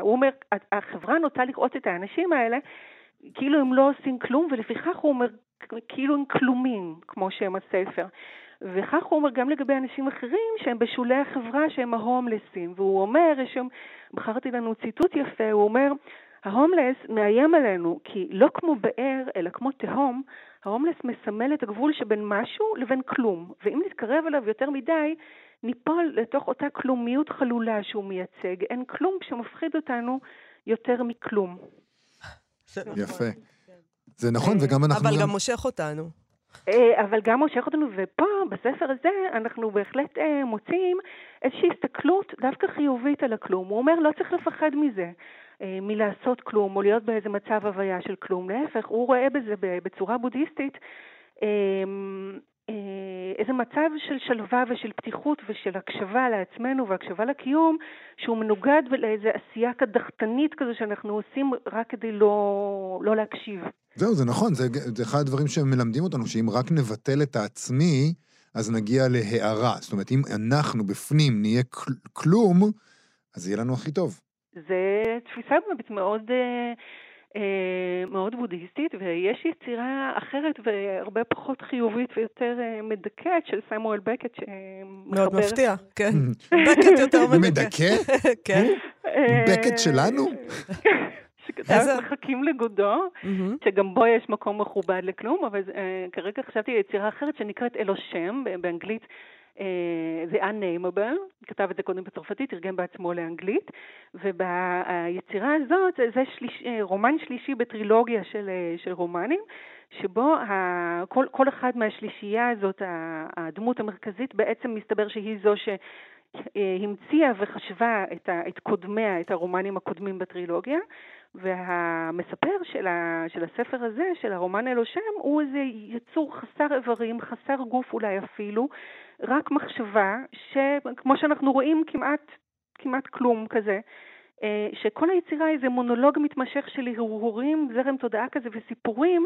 הוא אומר, החברה נוטה לראות את האנשים האלה כאילו הם לא עושים כלום, ולפיכך הוא אומר, כאילו הם כלומים, כמו שם הספר. וכך הוא אומר גם לגבי אנשים אחרים שהם בשולי החברה שהם ההומלסים. והוא אומר, יש שם, בחרתי לנו ציטוט יפה, הוא אומר, ההומלס מאיים עלינו, כי לא כמו באר, אלא כמו תהום, ההומלס מסמל את הגבול שבין משהו לבין כלום, ואם נתקרב אליו יותר מדי, ניפול לתוך אותה כלומיות חלולה שהוא מייצג. אין כלום שמפחיד אותנו יותר מכלום. יפה. זה נכון, וגם אנחנו... אבל גם מושך אותנו. אה, אבל גם מושך אותנו, ופה, בספר הזה, אנחנו בהחלט אה, מוצאים איזושהי הסתכלות דווקא חיובית על הכלום. הוא אומר, לא צריך לפחד מזה. אה, מלעשות כלום או להיות באיזה מצב הוויה של כלום. להפך, הוא רואה בזה בצורה בודהיסטית אמ, אה, איזה מצב של שלווה ושל פתיחות ושל הקשבה לעצמנו והקשבה לקיום, שהוא מנוגד לאיזה עשייה קדחתנית כזו שאנחנו עושים רק כדי לא, לא להקשיב. זהו, זה נכון, זה, זה אחד הדברים שמלמדים אותנו, שאם רק נבטל את העצמי, אז נגיע להערה. זאת אומרת, אם אנחנו בפנים נהיה כל, כלום, אז יהיה לנו הכי טוב. זה תפיסה מאוד, אה, אה, מאוד בודהיסטית, ויש יצירה אחרת והרבה פחות חיובית ויותר אה, מדכאת של סמואל בקט, שמחבר... מאוד מפתיע, כן. בקט יותר מדכא. מדכא? כן. בקט שלנו? שכתב מחכים לגודו, שגם בו יש מקום מכובד לכלום, אבל כרגע חשבתי על יצירה אחרת שנקראת אלושם, באנגלית אה, The Unnameable, כתב את זה קודם בצרפתית, תרגם בעצמו לאנגלית, וביצירה הזאת זה שליש, אה, רומן שלישי בטרילוגיה של, אה, של רומנים, שבו ה, כל, כל אחד מהשלישייה הזאת, הדמות המרכזית, בעצם מסתבר שהיא זו ש... המציאה וחשבה את, ה, את קודמיה, את הרומנים הקודמים בטרילוגיה, והמספר של, ה, של הספר הזה, של הרומן אלושם, הוא איזה יצור חסר איברים, חסר גוף אולי אפילו, רק מחשבה, שכמו שאנחנו רואים כמעט, כמעט כלום כזה, אה, שכל היצירה היא איזה מונולוג מתמשך של הרהורים, זרם תודעה כזה וסיפורים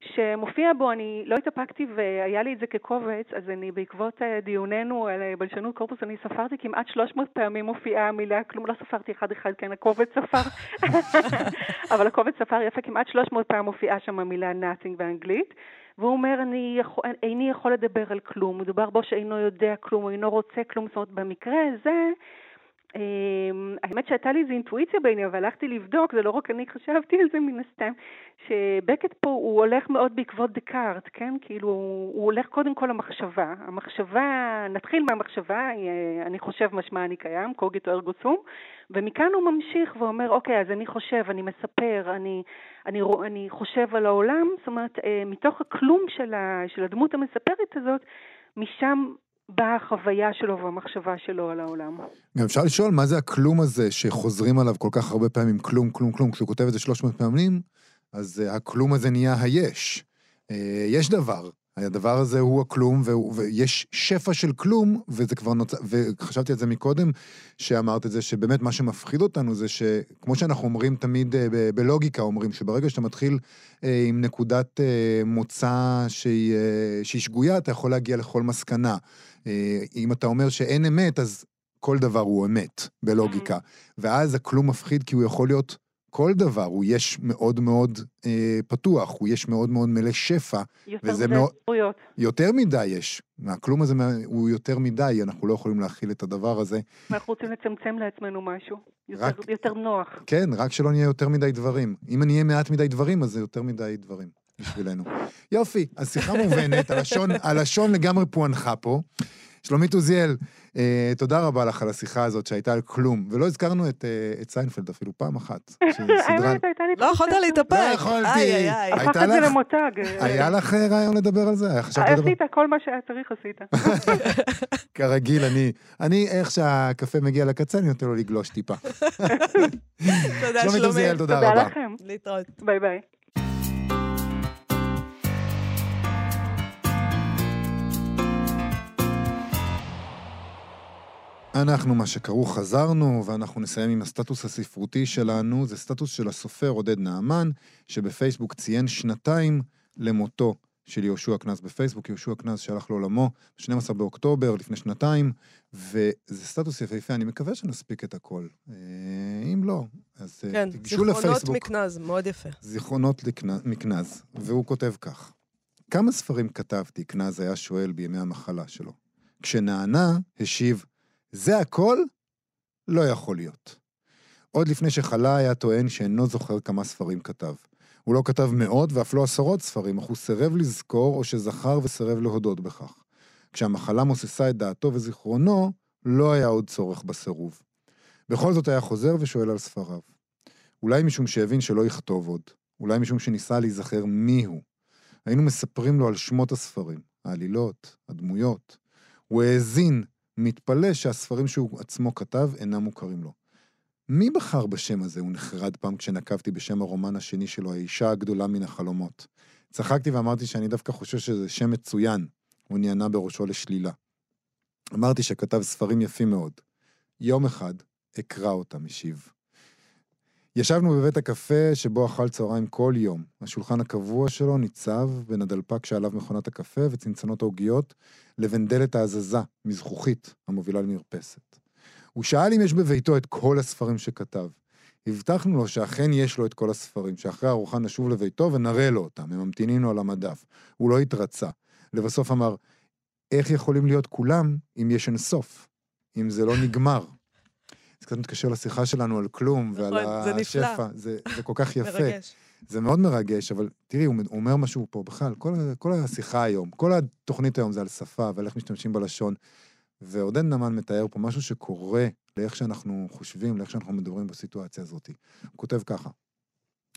שמופיע בו, אני לא התאפקתי והיה לי את זה כקובץ, אז אני בעקבות אה, דיוננו על אה, בלשנות קורפוס, אני ספרתי כמעט 300 פעמים מופיעה המילה, כלום לא ספרתי אחד-אחד, כן, הקובץ ספר, אבל הקובץ ספר יפה, כמעט 300 פעם מופיעה שם המילה nothing באנגלית. והוא אומר, אני יכול, איני יכול לדבר על כלום, מדובר בו שאינו יודע כלום, הוא אינו רוצה כלום, זאת אומרת, במקרה הזה, האמת שהייתה לי איזו אינטואיציה בעיני, אבל הלכתי לבדוק, זה לא רק אני חשבתי על זה מן הסתם, שבקט פה הוא הולך מאוד בעקבות דקארט, כן? כאילו, הוא הולך קודם כל למחשבה. המחשבה, נתחיל מהמחשבה, אה, אני חושב משמע אני קיים, קוגיטו ארגו סום, ומכאן הוא ממשיך ואומר, אוקיי, אז אני חושב, אני מספר, אני, אני, אני חושב על העולם, זאת אומרת, אה, מתוך הכלום של הדמות המספרת הזאת, משם באה החוויה שלו והמחשבה שלו על העולם. גם אפשר לשאול מה זה הכלום הזה שחוזרים עליו כל כך הרבה פעמים, כלום, כלום, כלום, כשהוא כותב את זה 300 פעמים, אז uh, הכלום הזה נהיה היש. Uh, יש דבר, הדבר הזה הוא הכלום, ויש שפע של כלום, וזה כבר נוצר, וחשבתי על זה מקודם, שאמרת את זה, שבאמת מה שמפחיד אותנו זה שכמו שאנחנו אומרים תמיד uh, ב- בלוגיקה, אומרים שברגע שאתה מתחיל uh, עם נקודת uh, מוצא שהיא, uh, שהיא שגויה, אתה יכול להגיע לכל מסקנה. אה, אם אתה אומר שאין אמת, אז כל דבר הוא אמת, בלוגיקה. ואז הכלום מפחיד כי הוא יכול להיות כל דבר, הוא יש מאוד מאוד אה, פתוח, הוא יש מאוד מאוד מלא שפע. יותר מדי מאוד... זכויות. יותר מדי יש. הכלום הזה הוא יותר מדי, אנחנו לא יכולים להכיל את הדבר הזה. אנחנו רוצים לצמצם לעצמנו משהו, יותר, רק, יותר נוח. כן, רק שלא נהיה יותר מדי דברים. אם אני אהיה מעט מדי דברים, אז זה יותר מדי דברים בשבילנו. יופי, אז שיחה מובנת, הלשון, הלשון לגמרי פוענחה פה. שלומית עוזיאל, אה, תודה רבה לך על השיחה הזאת שהייתה על כלום, ולא הזכרנו את, אה, את סיינפלד אפילו פעם אחת. לא יכולת להתאפק. לא יכולתי. איי, איי, איי. הפך את זה למותג. היה לך אה, רעיון לדבר על זה? היה חשבת לדבר? עשית כל מה שהיה צריך עשית. כרגיל, אני, אני, איך שהקפה מגיע לקצה, אני נותן לו לגלוש טיפה. תודה, שלומית עוזיאל, שלומית. תודה תודה רבה. לכם. להתראות. ביי ביי. אנחנו, מה שקראו, חזרנו, ואנחנו נסיים עם הסטטוס הספרותי שלנו. זה סטטוס של הסופר עודד נעמן, שבפייסבוק ציין שנתיים למותו של יהושע קנז בפייסבוק. יהושע קנז שהלך לעולמו ב-12 באוקטובר, לפני שנתיים, וזה סטטוס יפהפה, אני מקווה שנספיק את הכל. אה, אם לא, אז אה, כן, תיגשו זיכרונות לפייסבוק. מקנז, מאוד יפה. זיכרונות מקנז, והוא כותב כך: כמה ספרים כתבתי, קנז היה שואל בימי המחלה שלו. כשנענה, השיב, זה הכל? לא יכול להיות. עוד לפני שחלה היה טוען שאינו זוכר כמה ספרים כתב. הוא לא כתב מאות ואף לא עשרות ספרים, אך הוא סירב לזכור או שזכר וסירב להודות בכך. כשהמחלה מוססה את דעתו וזיכרונו, לא היה עוד צורך בסירוב. בכל זאת היה חוזר ושואל על ספריו. אולי משום שהבין שלא יכתוב עוד, אולי משום שניסה להיזכר מיהו. היינו מספרים לו על שמות הספרים, העלילות, הדמויות. הוא האזין, מתפלא שהספרים שהוא עצמו כתב אינם מוכרים לו. מי בחר בשם הזה? הוא נחרד פעם כשנקבתי בשם הרומן השני שלו, האישה הגדולה מן החלומות. צחקתי ואמרתי שאני דווקא חושב שזה שם מצוין. הוא נענה בראשו לשלילה. אמרתי שכתב ספרים יפים מאוד. יום אחד אקרא אותם, השיב. ישבנו בבית הקפה שבו אכל צהריים כל יום. השולחן הקבוע שלו ניצב בין הדלפק שעליו מכונת הקפה וצנצנות העוגיות לבין דלת ההזזה מזכוכית המובילה למרפסת. הוא שאל אם יש בביתו את כל הספרים שכתב. הבטחנו לו שאכן יש לו את כל הספרים, שאחרי הארוחה נשוב לביתו ונראה לו אותם, הם ממתינים לו על המדף. הוא לא התרצה. לבסוף אמר, איך יכולים להיות כולם אם יש אין סוף? אם זה לא נגמר? זה קצת מתקשר לשיחה שלנו על כלום ועל נכון, זה נפלא. השפע. זה, זה כל כך יפה. מרגש. זה מאוד מרגש, אבל תראי, הוא אומר משהו פה בכלל, כל, כל השיחה היום, כל התוכנית היום זה על שפה ועל איך משתמשים בלשון. ועודד נאמן מתאר פה משהו שקורה לאיך שאנחנו חושבים, לאיך שאנחנו מדברים בסיטואציה הזאת. הוא כותב ככה: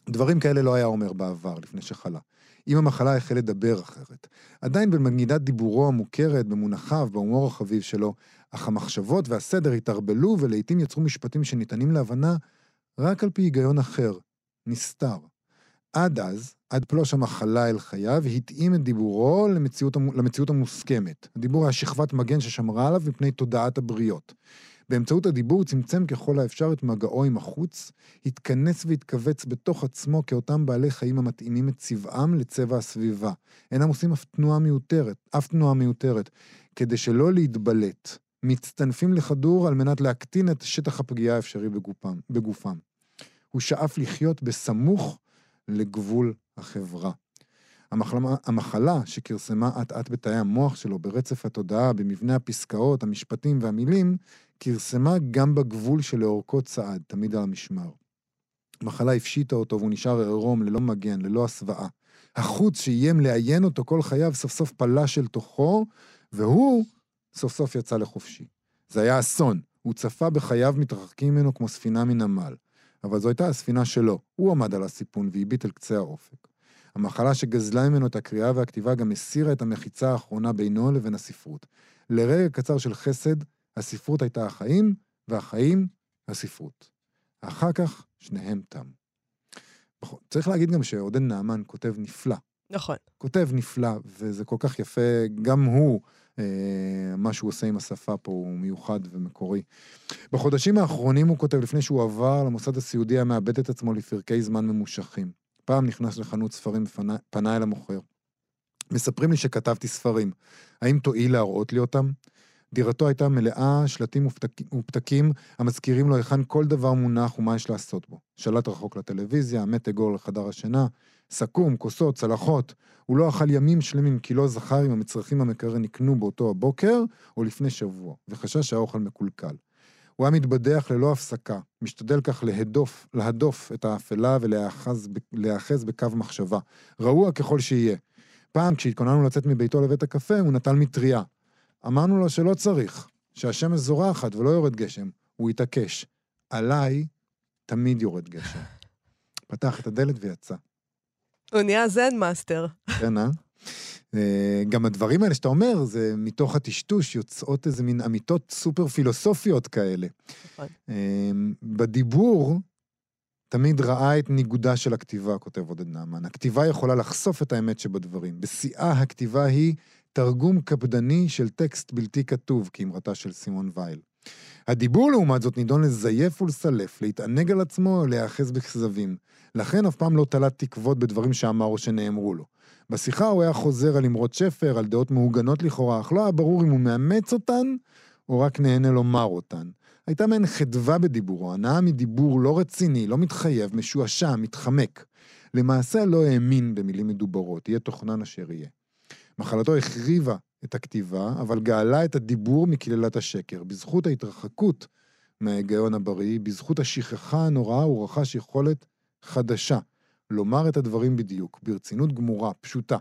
דברים כאלה לא היה אומר בעבר, לפני שחלה. אם המחלה החל לדבר אחרת. עדיין במגידת דיבורו המוכרת, במונחיו, בהומור החביב שלו, אך המחשבות והסדר התערבלו ולעיתים יצרו משפטים שניתנים להבנה רק על פי היגיון אחר, נסתר. עד אז, עד פלוש המחלה אל חייו, התאים את דיבורו למציאות, למציאות המוסכמת. הדיבור היה שכבת מגן ששמרה עליו מפני תודעת הבריות. באמצעות הדיבור צמצם ככל האפשר את מגעו עם החוץ, התכנס והתכווץ בתוך עצמו כאותם בעלי חיים המתאימים את צבעם לצבע הסביבה. אינם עושים אף תנועה מיותרת, אף תנועה מיותרת, כדי שלא להתבלט. מצטנפים לכדור על מנת להקטין את שטח הפגיעה האפשרי בגופם. בגופם. הוא שאף לחיות בסמוך לגבול החברה. המחלה, המחלה שכרסמה אט-אט בתאי המוח שלו, ברצף התודעה, במבנה הפסקאות, המשפטים והמילים, כרסמה גם בגבול שלאורכו צעד, תמיד על המשמר. המחלה הפשיטה אותו והוא נשאר עירום, ללא מגן, ללא הסוואה. החוץ שאיים לעיין אותו כל חייו סוף סוף פלש אל תוכו, והוא סוף סוף יצא לחופשי. זה היה אסון. הוא צפה בחייו מתרחקים ממנו כמו ספינה מנמל. אבל זו הייתה הספינה שלו. הוא עמד על הסיפון והביט אל קצה האופק. המחלה שגזלה ממנו את הקריאה והכתיבה גם הסירה את המחיצה האחרונה בינו לבין הספרות. לרגע קצר של חסד, הספרות הייתה החיים, והחיים, הספרות. אחר כך, שניהם תם. צריך להגיד גם שעודד נעמן כותב נפלא. נכון. כותב נפלא, וזה כל כך יפה, גם הוא, אה, מה שהוא עושה עם השפה פה הוא מיוחד ומקורי. בחודשים האחרונים הוא כותב, לפני שהוא עבר למוסד הסיעודי, היה מאבד את עצמו לפרקי זמן ממושכים. פעם נכנס לחנות ספרים ופנה פנה אל המוכר. מספרים לי שכתבתי ספרים. האם תואיל להראות לי אותם? דירתו הייתה מלאה שלטים ופתק, ופתקים המזכירים לו היכן כל דבר מונח ומה יש לעשות בו. שלט רחוק לטלוויזיה, מתג אור לחדר השינה, סכו"ם, כוסות, צלחות. הוא לא אכל ימים שלמים כי לא זכר אם המצרכים המקרר נקנו באותו הבוקר או לפני שבוע, וחשש שהאוכל מקולקל. הוא היה מתבדח ללא הפסקה, משתדל כך להדוף, להדוף את האפלה ולהאחז להיאחז בקו מחשבה, רעוע ככל שיהיה. פעם, כשהתכוננו לצאת מביתו לבית הקפה, הוא נטל מטריה. אמרנו לו שלא צריך, שהשמש זורחת ולא יורד גשם. הוא התעקש. עליי תמיד יורד גשם. פתח את הדלת ויצא. הוא נהיה Zen master. כן, אה? אה? גם הדברים האלה שאתה אומר, זה מתוך הטשטוש יוצאות איזה מין אמיתות סופר פילוסופיות כאלה. נכון. אה, בדיבור, תמיד ראה את ניגודה של הכתיבה, כותב עודד נעמן. הכתיבה יכולה לחשוף את האמת שבדברים. בשיאה הכתיבה היא תרגום קפדני של טקסט בלתי כתוב, כאמרתה של סימון וייל. הדיבור, לעומת זאת, נידון לזייף ולסלף, להתענג על עצמו או להיאחז בכזבים. לכן אף פעם לא תלה תקוות בדברים שאמר או שנאמרו לו. בשיחה הוא היה חוזר על אמרות שפר, על דעות מהוגנות לכאורה, אך לא היה ברור אם הוא מאמץ אותן, או רק נהנה לומר אותן. הייתה מעין חדווה בדיבורו, הנאה מדיבור לא רציני, לא מתחייב, משועשע, מתחמק. למעשה לא האמין במילים מדוברות, יהיה תוכנן אשר יהיה. מחלתו החריבה את הכתיבה, אבל גאלה את הדיבור מקללת השקר. בזכות ההתרחקות מההיגיון הבריא, בזכות השכחה הנוראה, הוא רכש יכולת חדשה, לומר את הדברים בדיוק, ברצינות גמורה, פשוטה.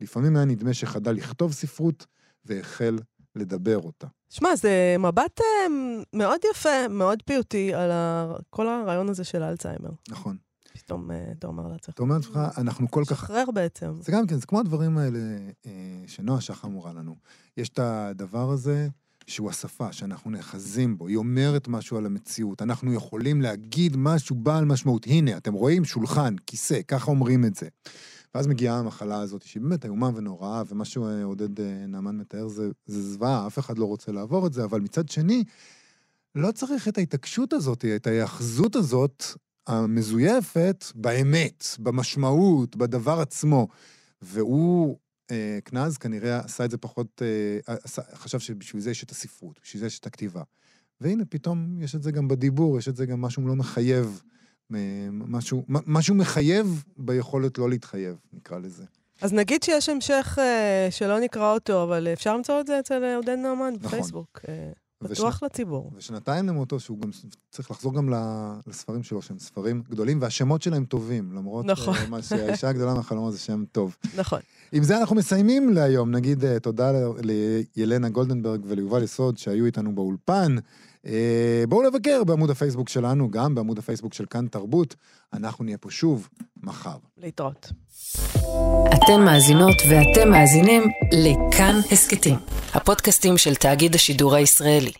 לפעמים היה נדמה שחדל לכתוב ספרות והחל לדבר אותה. שמע, זה מבט אה, מאוד יפה, מאוד פיוטי, על ה... כל הרעיון הזה של האלצהיימר. נכון. פתאום אה, אתה אומר לעצמך. אתה אומר לעצמך, אנחנו כל כך... שחרר בעצם. זה גם כן, זה כמו הדברים האלה אה, שנועה שח אמורה לנו. יש את הדבר הזה שהוא השפה, שאנחנו נאחזים בו, היא אומרת משהו על המציאות. אנחנו יכולים להגיד משהו בעל משמעות. הנה, אתם רואים שולחן, כיסא, ככה אומרים את זה. ואז מגיעה המחלה הזאת, שהיא באמת איומה ונוראה, ומה שעודד נעמן מתאר זה, זה זוועה, אף אחד לא רוצה לעבור את זה, אבל מצד שני, לא צריך את ההתעקשות הזאת, את ההיאחזות הזאת המזויפת באמת, במשמעות, בדבר עצמו. והוא, אה, קנז, כנראה עשה את זה פחות, אה, עשה, חשב שבשביל זה יש את הספרות, בשביל זה יש את הכתיבה. והנה, פתאום יש את זה גם בדיבור, יש את זה גם משהו לא מחייב, אה, משהו, משהו מחייב ביכולת לא להתחייב, נקרא לזה. אז נגיד שיש המשך אה, שלא נקרא אותו, אבל אפשר למצוא את זה אצל עודד נאמן נכון. בפייסבוק. אה. פתוח ושנ... לציבור. ושנתיים למותו, שהוא גם צריך לחזור גם לספרים שלו, שהם ספרים גדולים, והשמות שלהם טובים, למרות נכון. uh, מה שהאישה הגדולה מהחלומות זה שם טוב. נכון. עם זה אנחנו מסיימים להיום. נגיד uh, תודה לילנה גולדנברג וליובל יסוד שהיו איתנו באולפן. Uh, בואו לבקר בעמוד הפייסבוק שלנו, גם בעמוד הפייסבוק של כאן תרבות. אנחנו נהיה פה שוב מחר. להתראות. אתן מאזינות ואתם מאזינים לכאן הסכתים, הפודקאסטים של תאגיד השידור הישראלי.